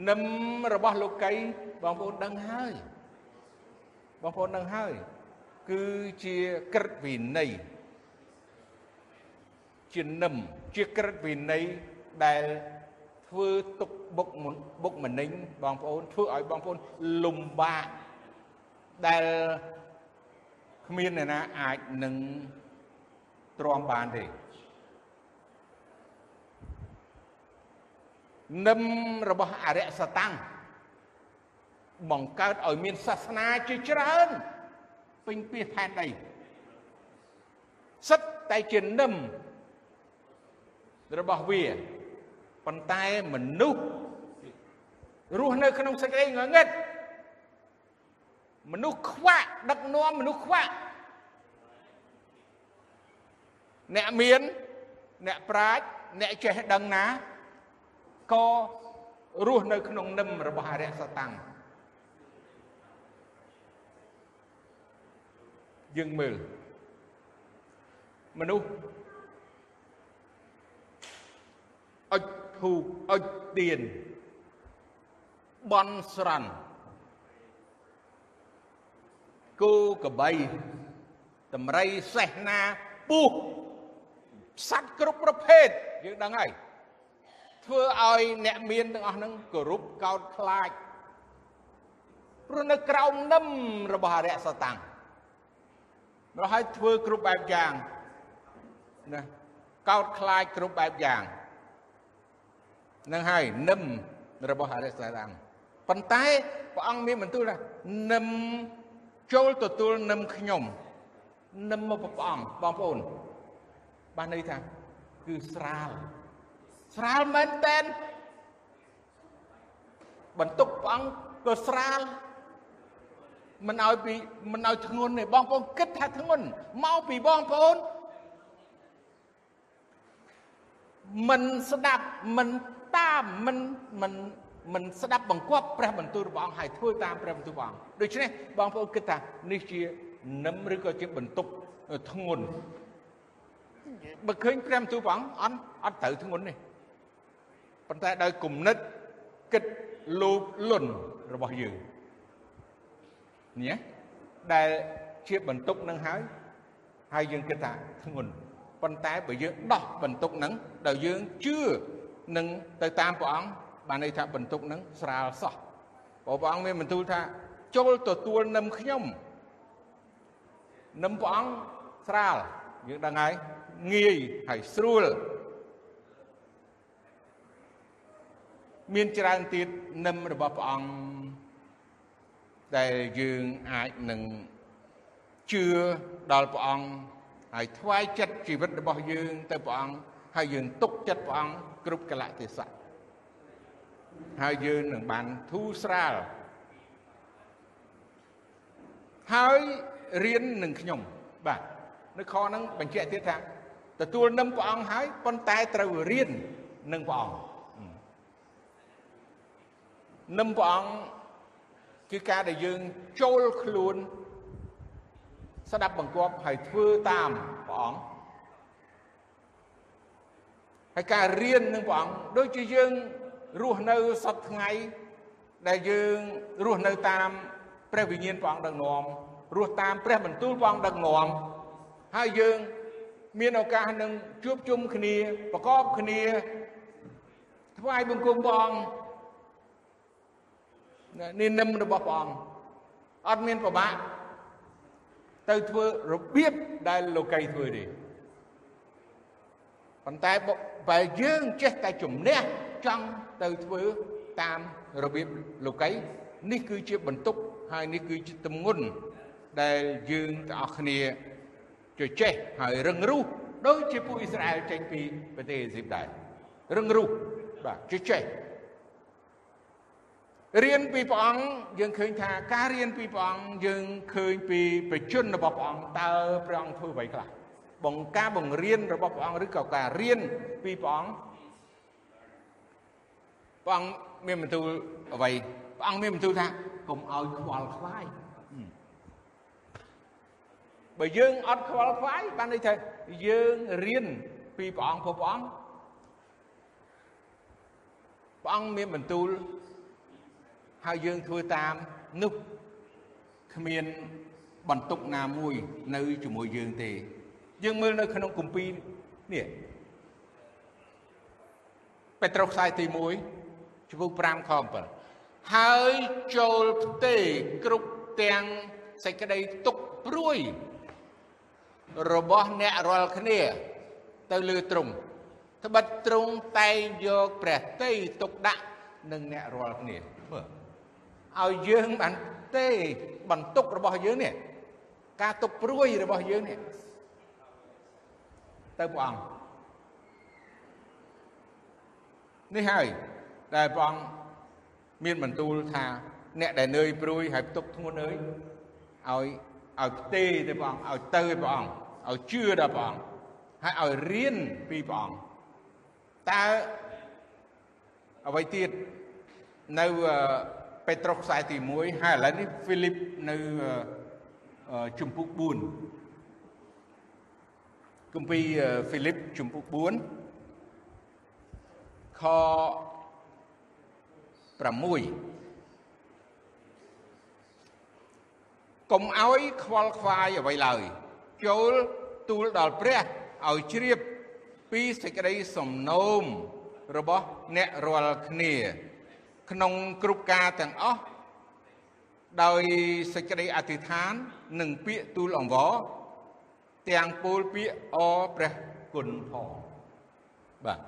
នឹមរបស់លោកីបងប្អូនដឹងហើយបងប្អូនដឹងហើយ គឺជាក្រឹតវិន័យជានឹមជាក្រឹតវិន័យដែល ធ្វើទុកបុកបុកម្នេញបងប្អូនធ្វើឲ្យបងប្អូនលំបាកដែលគ្មានអ្នកណាអាចនឹងទ្រាំបានទេនឹមរបស់អរិយសតាំងបង្កើតឲ្យមានសាសនាជាច្រើនពេញពាសផែនដីសិតតែជានឹមរបស់វា ប៉ុន្តែមនុស្សរស់នៅក្នុងសេចក្តីងងឹតមនុស្សខ្វាក់ដឹកនាំមនុស្សខ្វាក់អ្នកមានអ្នកប្រាជ្ញអ្នកចេះដឹងណាក៏រស់នៅក្នុងនឹមរបស់អរិយសតាំងយើងមើលមនុស្សអុច ធូបអុចទៀនបន់ស្រន់គោក្របីតម្រៃសេះណាពស់សត្វគ្រប់ប្រភេទយើងដឹងហើយធ្វើឲ្យអ្នកមានទាំងអស់ហ្នឹងគោរពកោតខ្លាចព្រោះនៅក្រោមនឹមរបស់អរិយសតាំងរហហើយធ្វើគ្រប់បែបយ៉ាងណាកោតខ្លាចគ្រប់បែបយ៉ាង នឹងហើយនឹមរបស់អរិយសតាំងប៉ុន្តែព្រះអង្គមានបន្ទូលថានឹមចូលទទួលនឹមខ្ញុំនឹមមកព្រះអង្គបងប្អូនបានន័យថាគឺស្រាលស្រាលមែនតែនបន្ទុកព្រះអង្គក៏ស្រាលមិនឲ្យពីមិនឲ្យធ្ងន់ទេបងប្អូនគិតថាធ្ងន់មកពីបងប្អូនមិនស្ដាប់មិនតា មមិនមិនមិនស្ដាប់បង្គាប់ព្រះបន្ទូលរបស់អង្គហើយធ្វើតាមព្រះបន្ទូលព្រះអង្គដូច្នេះបងប្អូនគិតថានេះជានឹមឬក៏ជាបន្ទុកធ្ងន់បើឃើញព្រះបន្ទូលព្រះអង្គអត់អត់ត្រូវធ្ងន់ទេប៉ុន្តែដោយគំនិតគិតលោភលន់របស់យើងនេះដែលជាបន្ទុកនឹងហើយហើយយើងគិតថាធ្ងន់ប៉ុន្តែបើយើងដោះបន្ទុកនឹងដោយយើងជឿ នឹងទៅតាមព្រះអង្គបានន័យថាបន្ទុកនឹងស្រាលសោះព្រះអង្គមានបន្ទូលថាចូលទទួលនឹមខ្ញុំនឹមព្រះអង្គស្រាលយើងដឹងហើយងាយហើយស្រួលមានច្រើនទៀតនឹមរបស់ព្រះអង្គដែលយើងអាចនឹងជឿដល់ព្រះអង្គហើយថ្វាយចិត្តជីវិតរបស់យើងទៅព្រះអង្គ ហើយយើងទុកចិត្តព្រះអង្គគ្រប់កលៈទេសៈហើយយើងនឹងបានធូរស្រាលហើយរៀននឹងខ្ញុំបាទនៅខហ្នឹងបញ្ជាក់ទៀតថាទទួលនឹមព្រះអង្គហើយប៉ុន្តែត្រូវរៀននឹងព្រះអង្គនឹមព្រះអង្គគឺការដែលយើងចូលខ្លួនស្ដាប់បង្គាប់ហើយធ្វើតាមព្រះអង្គ ហើយការរៀននឹងព្រះអង្គដូចជាយើងរស់នៅសពថ្ងៃដែលយើងរស់នៅតាមព្រះវិញ្ញាណព្រះអង្គដឹកនាំរស់តាមព្រះបន្ទូលព្រះអង្គដឹកនាំហើយយើងមានឱកាសនឹងជួបជុំគ្នាប្រកបគ្នាថ្វាយបង្គំព្រះអង្គនេះនឹមរបស់ព្រះអង្គអត់មានប្របាក់ទៅធ្វើរបៀបដែលលោកីធ្វើទេ ប៉ុន្តែបើយើងចេះតែជំនះចង់ទៅធ្វើតាមរបៀបលោកីនេះគឺជាបន្ទុកហើយនេះគឺជាទម្ងន់ដែលយើងទាំងអស់គ្នាជជែកហើយរឹងរូសដូចជាពួកអ៊ីស្រាអែលចេញពីប្រទេសអេស៊ីបដែររឹងរូសបាទជជែករៀនពីព្រះអង្គយើងឃើញថាការរៀនពីព្រះអង្គយើងឃើញពីបជនរបស់ព្រះអង្គតើព្រះអង្គធ្វើអ្វីខ្លះ បង្ការបង្រៀនរបស់ព្រះអង្គឬក៏ការរៀនពីព្រះអង្គព្រះអង្គមានបន្ទូលអ្វីព្រះអង្គមានបន្ទូលថាកុំឲ្យខ្វល់ខ្វាយបើយើងអត់ខ្វល់ខ្វាយបានន័យថាយើងរៀនពីព្រះអង្គព្រោះព្រះអង្គព្រះអង្គមានបន្ទូលហើយយើងធ្វើតាមនោះគ្មានបន្ទុកណាមួយនៅជាមួយយើងទេ យើងមើលនៅក្នុងគម្ពីរនេះពេត្រុសខ្សែទី1ជំពូក5ខ7ហើយចូលផ្ទេគ្រប់ទាំងសេចក្តីទុកព្រួយ របស់អ្នករាល់គ្នា ទៅលើទ្រង់ត្បិតទ្រង់តែងយកព្រះតីទុកដាក់នឹងអ្នករាល់គ្នាមើលឲ្យយើងបានទេបន្ទុករបស់យើងនេះការទុកព្រួយរបស់យើងនេះ ទៅព្រះអង្គនេះហើយដែលព្រះអង្គមានបន្ទូលថាអ្នកដែលនឿយព្រួយហើយផ្ទុកធ្ងន់អើយឲ្យឲ្យផ្ទេទៅព្រះអង្គឲ្យទៅព្រះអង្គឲ្យជឿដល់ព្រះអង្គហើយឲ្យរៀនពីព្រះអង្គតើអ្វីទៀតនៅពេត្រុសខ្សែទី1ហើយឥឡូវនេះហ្វីលីបនៅជំពូក4 គម្ពីរហ្វីលីបជំពូក4ខ6កុំឲ្យខ្វល់ខ្វាយអ្វីឡើយ ចូលទូលដល់ព្រះឲ្យជ្រាបពីសេចក្តីសំណូមរបស់អ្នករាល់គ្នា ក្នុងគ្រប់ការទាំងអស់ដោយសេចក្តីអធិដ្ឋាន និងពាក្យទូលអង្វរ ទាំងពោលពាក្យអព្រះគុណផងបាទ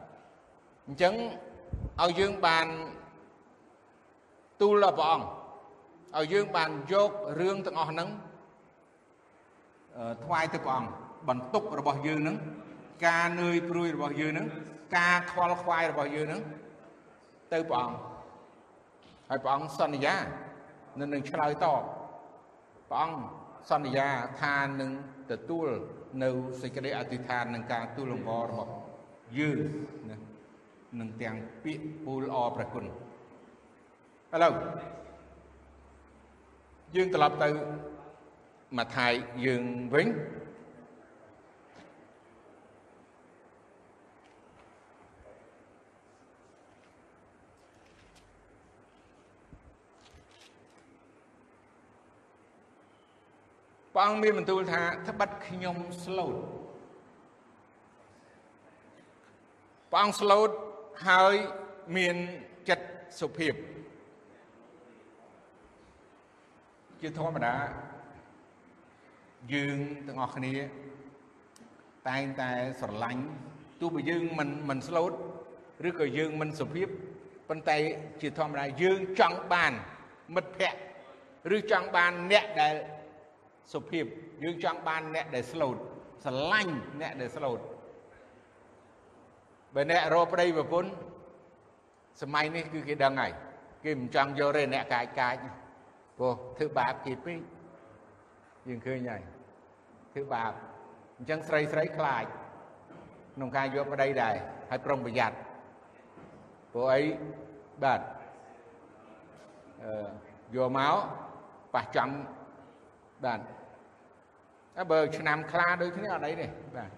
អញ្ចឹងឲ្យយើងបានទូលដល់ព្រះអង្គឲ្យយើងបានយករឿងទាំងអស់ហ្នឹងថ្វាយទៅព្រះអង្គបន្ទុករបស់យើងហ្នឹងការនឿយព្រួយរបស់យើងហ្នឹងការខ្វល់ខ្វាយរបស់យើងហ្នឹងទៅព្រះអង្គហើយព្រះអង្គសន្យានឹងនឹងឆ្លើយតបព្រះអង្គសន្យាថានឹង ទទួលនៅសេចក្តីអធិដ្ឋាននឹងការទូលលំអរបស់យើងណានឹងទាំងពាក្យពូលអព្រះគុណឥឡូវយើងត្រឡប់ទៅម៉ាថាយយើងវិញ ព្រះអង្គមានបន្ទូលថាត្បិតខ្ញុំស្លូតព្រះអង្គស្លូតហើយមានចិត្តសុភាពជាធម្មតាយើងទាំងអស់គ្នា តែងតែស្រឡាញ់ទោះបីយើងមិនមិនស្លូតឬក៏យើងមិនសុភាពប៉ុន្តែជាធម្មតាយើងចង់បានមិត្តភ័ក្តិឬចង់បានអ្នកដែល សុភាពយើងចង់បានអ្នកដែលស្លូតស្រឡាញ់អ្នកដែលស្លូតបើអ្នករកប្តីប្រពន្ធសម័យនេះគឺគេដឹងហើយគេមិនចង់យកទេអ្នកកាយកាយព្រោះធ្វើបាបគេពេកយើងឃើញហើយធ្វើបាបអញ្ចឹងស្រីស្រីខ្លាចក្នុងការយកប្តីដែរហើយប្រុងប្រយ័ត្នព្រោះអីបាទអឺយកមកប៉ះចំ បាទតែបើឆ្នាំខ្លាដូចគ្នាអត់អីទេបាទ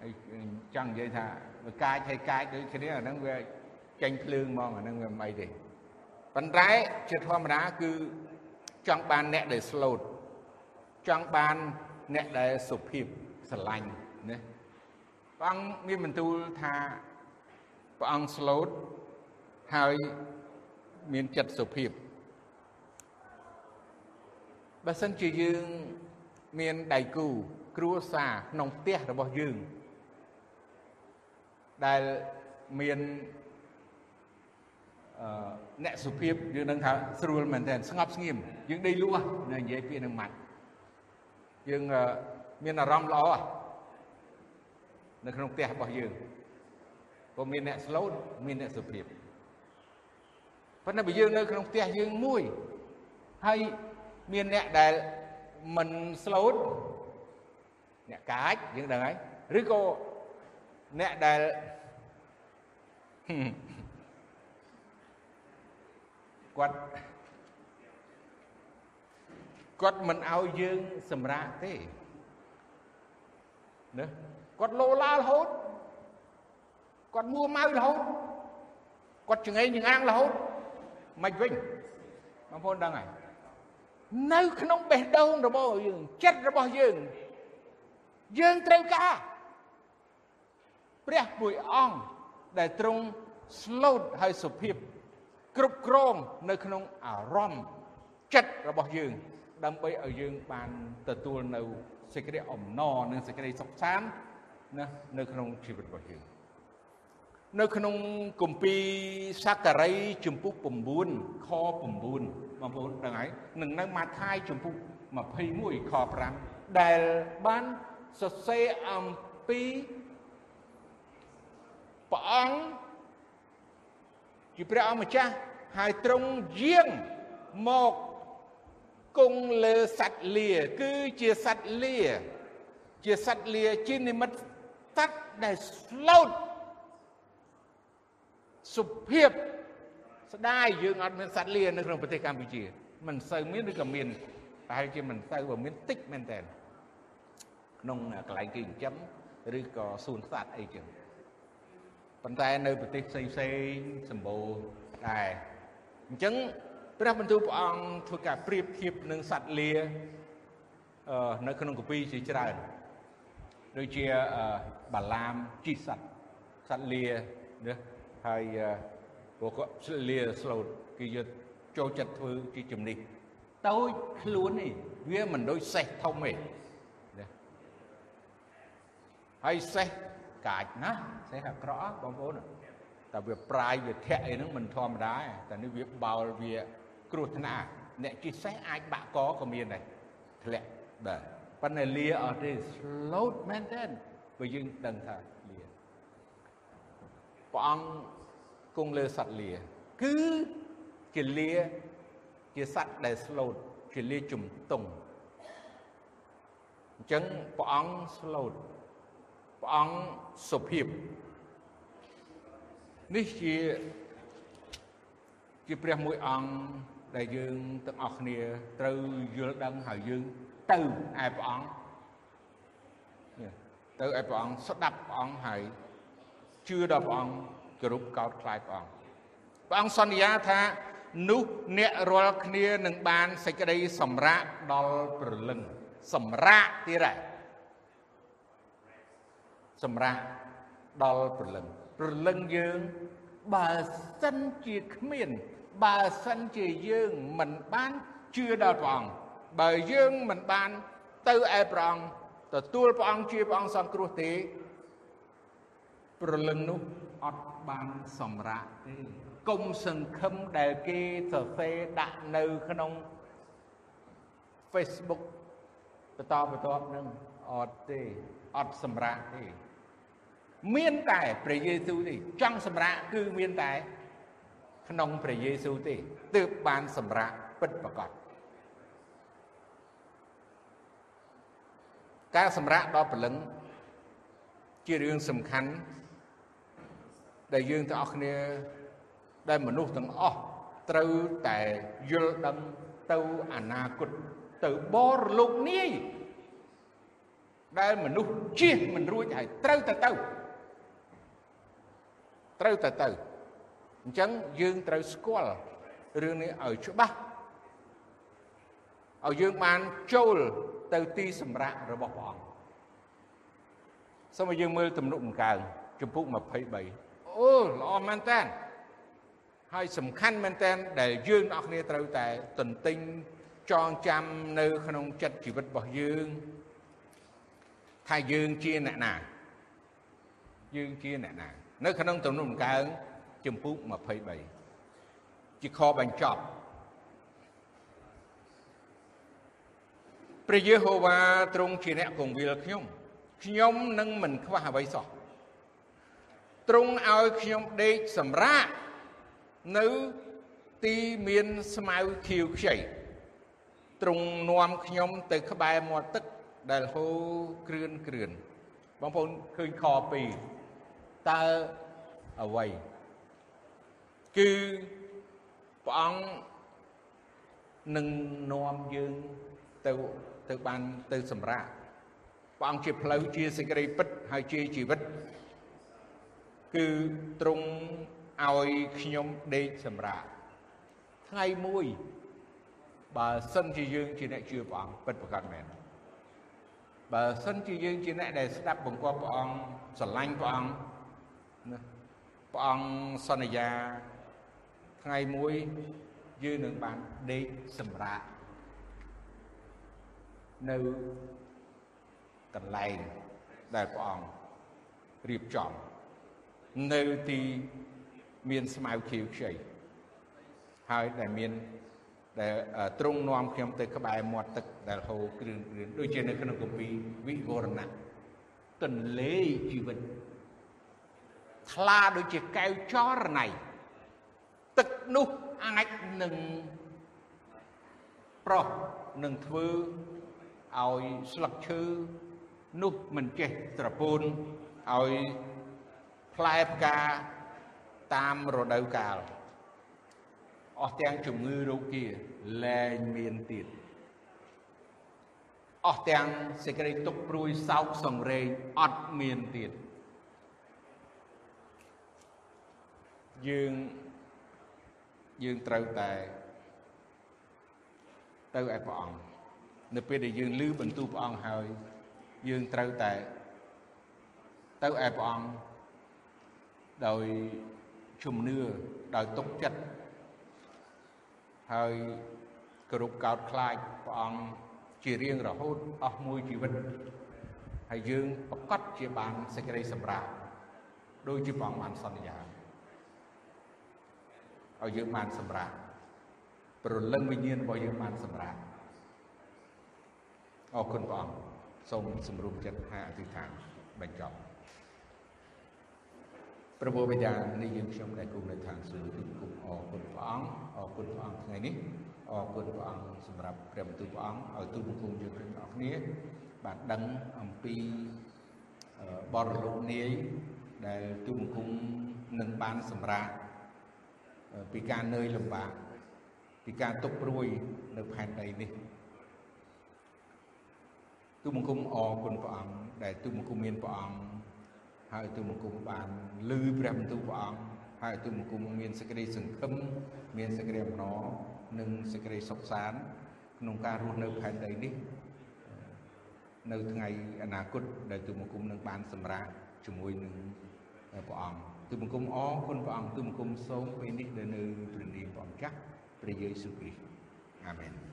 ហើយចង់និយាយថាបើកាចហើយកាចដូចគ្នាអាហ្នឹងវាចេញភ្លើងហ្មងអាហ្នឹងវាមិនអីទេប៉ុន្តែជាធម្មតាគឺចង់បានអ្នកដែលស្លូតចង់បានអ្នកដែលសុភាពស្រឡាញ់ណាព្រះអង្គមានបន្ទូលថាព្រះអង្គស្លូតហើយមានចិត្តសុភាព បើសិនជាយើងមានដៃគូគ្រួសារក្នុងផ្ទះរបស់យើងដែលមានអឺអ្នកសុភាពយើងនឹងថាស្រួលមែនទែនស្ងប់ស្ងៀមយើងដេកលក់នៅនិយាយពាក្យនឹងម៉ាត់យើងមានអារម្មណ៍ល្អនៅក្នុងផ្ទះរបស់យើងព្រោះមានអ្នកស្លូតមានអ្នកសុភាពប៉ុន្តែបើយើងនៅក្នុងផ្ទះយើងមួយហើយ មានអ្នកដែលមិនស្លូតអ្នកកាចយើងដឹងហើយឬក៏អ្នកដែលគាត់គាត់មិនឲ្យយើងសម្រាកទេណាគាត់លោឡារហូតគាត់មួម៉ៅរហូតគាត់ចង្អេងចង្អាងរហូតមិនវិញបងប្អូនដឹងហើយ នៅក្នុងបេះដូងរបស់យើងចិត្តរបស់យើងយើងត្រូវការព្រះមួយអង្គដែលទ្រង់ស្លូតហើយសុភាពគ្រប់គ្រងនៅក្នុងអារម្មណ៍ចិត្តរបស់យើង ដើម្បីឲ្យយើងបានទទួលនៅសេចក្តីអំណរនិងសេចក្តីសុខសាន្តណានៅក្នុងជីវិតរបស់យើង នៅក្នុងគម្ពីរសាការីជំពូក9ខ9បងប្អូនដឹងហើយនឹងនៅម៉ាថាយជំពូក21ខ5ដែលបានសរសេរអំពីព្រះអង្គជាព្រះអង្គម្ចាស់ហើយទ្រង់យាងមកគង់លើសត្វលាគឺជាសត្វលា ជាសត្វលាជានិមិត្តសត្វដែលស្លូត សុភាពស្ដាយយើងអត់មានសត្វលានៅក្នុងប្រទេសកម្ពុជាមិនសូវមានឬក៏មានប្រហែលជាមិនទៅបើមានតិចមែនតើក្នុងកន្លែងគេចិញ្ចឹមឬក៏សួនសត្វអីចឹងប៉ុន្តែនៅប្រទេសផ្សេងផ្សេងសម្បូរដែរអញ្ចឹងព្រះបន្ទូលព្រះអង្គធ្វើការប្រៀបធៀបនឹងសត្វលានៅក្នុងកពីជាច្រើនដូចជាបាឡាមជីសត្វសត្វលាណា ហើយពួកគាត់ស្លាស្លូតគេយកចូលចិត្តធ្វើជាជំនិះតូចខ្លួននេះវាមិនដូចសេះធំទេណាហើយសេះកាចណាសេះអាក្រក់បងប្អូនតែវាប្រាយវាធាក់អីហ្នឹងមិនធម្មតាទេតែនេះវាបោលវាគ្រោះថ្នាក់អ្នកជិះសេះអាចបាក់កក៏មានដែរធ្លាក់បាទប៉ុន្តែលាអត់ទេ slow មែនតើបើយើងដឹងថាលា ព្រះអង្គគង់លើសត្វលា គឺជាលាជាសត្វដែល slow ជាលាជំទង់អញ្ចឹងព្រះអង្គ slow ព្រះអង្គសុភាពនេះជាជាព្រះមួយអង្គដែលយើងទាំងអស់គ្នាត្រូវយល់ដឹងហើយយើងទៅឯព្រះអង្គទៅឯព្រះអង្គស្ដាប់ព្រះអង្គហើយ ជឿដល់ព្រះអង្គគោរពកោតខ្លាចព្រះអង្គព្រះអង្គសន្យាថានោះអ្នករាល់គ្នានឹងបានសេចក្តីសម្រាកដល់ព្រលឹងសម្រាកទៀតហើយសម្រាកដល់ព្រលឹងព្រលឹងយើងបើសិនជាគ្មាន បើសិនជាយើងមិនបានជឿដល់ព្រះអង្គបើយើងមិនបានទៅឯព្រះអង្គទទួលព្រះអង្គជាព្រះអង្គសង្គ្រោះទេ ព្រលឹងនោះអត់បានសម្រាកទេគុំសង្ឃឹមដែលគេសរសេរដាក់នៅក្នុង Facebook បន្តបន្ទាប់នឹងអត់ទេអត់សម្រាកទេមានតែព្រះយេស៊ូវទេចង់សម្រាកគឺមានតែ ក្នុងព្រះយេស៊ូវទេទើបបានសម្រាកពិតប្រាកដការសម្រាកដល់ព្រលឹងជារឿងសំខាន់ ដែលយើងទាំងអស់គ្នាដែលមនុស្សទាំងអស់ត្រូវតែយល់ដឹងទៅអនាគតទៅបរលោកនាយដែលមនុស្សជៀសមិនរួចហើយត្រូវទៅទៅត្រូវទៅទៅអញ្ចឹងយើងត្រូវស្គាល់រឿងនេះឲ្យច្បាស់ឲ្យយើងបានចូលទៅទីសម្រាប់របស់ព្រះអង្គសូមឲ្យយើងមើលទំនុកដង្កើងជំពូក23 អូល្អមែនតើហើយសំខាន់មែនតើដែលយើងអ្នកគ្នាត្រូវតែទន្ទិញចងចាំនៅ ក្នុងចិត្តជីវិតរបស់យើងថាយើងជាអ្នកណាយើងជាអ្នកណា នៅក្នុងទំនុកដង្កើងជំពូក23ជាខបញ្ចប់ព្រះយេហូវ៉ាទ្រង់ជាអ្នកគង្វាលខ្ញុំខ្ញុំនឹងមិនខ្វះអ្វីសោះ ទ្រង់ឲ្យខ្ញុំដេកសម្រាកនៅទីមានស្មៅខៀវខ្ចីទ្រង់នាំខ្ញុំទៅក្បែរមាត់ទឹកដែលហូរគ្រឿនគ្រឿនបងប្អូនឃើញខ2តើអ្វីគឺព្រះអង្គនឹងនាំយើងទៅទៅបានទៅសម្រាកព្រះអង្គជាផ្លូវជាសេចក្តីពិតហើយជាជីវិត គឺទ្រង់ឲ្យខ្ញុំដេកសម្រាកថ្ងៃមួយបើសិនជាយើងជាអ្នកជឿព្រះអង្គពិតប្រាកដមែនបើសិនជាយើងជាអ្នកដែលស្ដាប់បង្គាប់ព្រះអង្គស្រឡាញ់ព្រះអង្គណាព្រះអង្គសន្យាថ្ងៃមួយយើងនឹងបានដេកសម្រាកនៅកន្លែងដែលព្រះអង្គរៀបចំ នៅទីមានស្មៅខៀវខ្ចីហើយដែលមានដែលទ្រង់នាំខ្ញុំទៅក្បែរមាត់ទឹកដែលហូរគ្រឿនគ្រឿនដូចជានៅក្នុងគម្ពីរវិវរណៈទន្លេជីវិតថ្លាដូចជាកែវចរណៃទឹកនោះអាចនឹងប្រោះនឹងធ្វើឲ្យស្លឹកឈើនោះមិនចេះត្រពូនឲ្យ ផ្លែផ្កាតាមរដូវកាលអស់ទាំងជំងឺរោគាលែងមានទៀតអស់ទាំងសេចក្តីទុកព្រួយសោកសង្រេងអត់មានទៀតយើងយើងត្រូវតែទៅឯព្រះអង្គនៅពេលដែលយើងឮបន្ទូលព្រះអង្គហើយយើងត្រូវតែទៅឯព្រះអង្គ ដោយជំនឿដោយទុកចិត្តហើយគោរពកោតខ្លាចព្រះអង្គជារៀងរហូតអស់មួយជីវិតហើយយើងប្រកាសជាបានសេចក្តីសម្រាប់ដោយជាព្រះអង្គបានសន្យាឲ្យយើងបានសម្រាប់ប្រលឹងវិញ្ញាណរបស់យើងបានសម្រាប់អរគុណព្រះអង្គសូមសម្រុំចិត្តហាអធិដ្ឋានបញ្ចប់ ព្រះបិតានៃយើងខ្ញុំដែលគង់នៅឋានសួគ៌គឺគុំអរគុណព្រះអង្គអរគុណព្រះអង្គថ្ងៃនេះអរគុណព្រះអង្គសម្រាប់ព្រះបន្ទូលព្រះអង្គឲ្យទូលបង្គំយើងទាំងអស់គ្នាបានដឹងអំពីបរលោកនាយដែលទូលបង្គំនឹងបានសម្រាប់ពីការនឿយលំបាកពីការទុកព្រួយនៅផែនដីនេះទូលបង្គំអរគុណព្រះអង្គដែលទូលបង្គំមានព្រះអង្គ ហើយទូលបង្គំបានលឺព្រះបន្ទូលព្រះអង្គហើយទូលបង្គំមានសេចក្តីសង្ឃឹមមានសេចក្តីអំណរនិងសេចក្តីសុខសាន្តក្នុងការរស់នៅផែនដីនេះនៅថ្ងៃអនាគតដែលទូលបង្គំនឹងបានសម្រេចជាមួយនឹងព្រះអង្គទូលបង្គំអរគុណព្រះអង្គទូលបង្គំសូមពេលនេះនៅនៅព្រះនាមព្រះអង្គចាស់ព្រះយេស៊ូវគ្រីស្ទអាមែន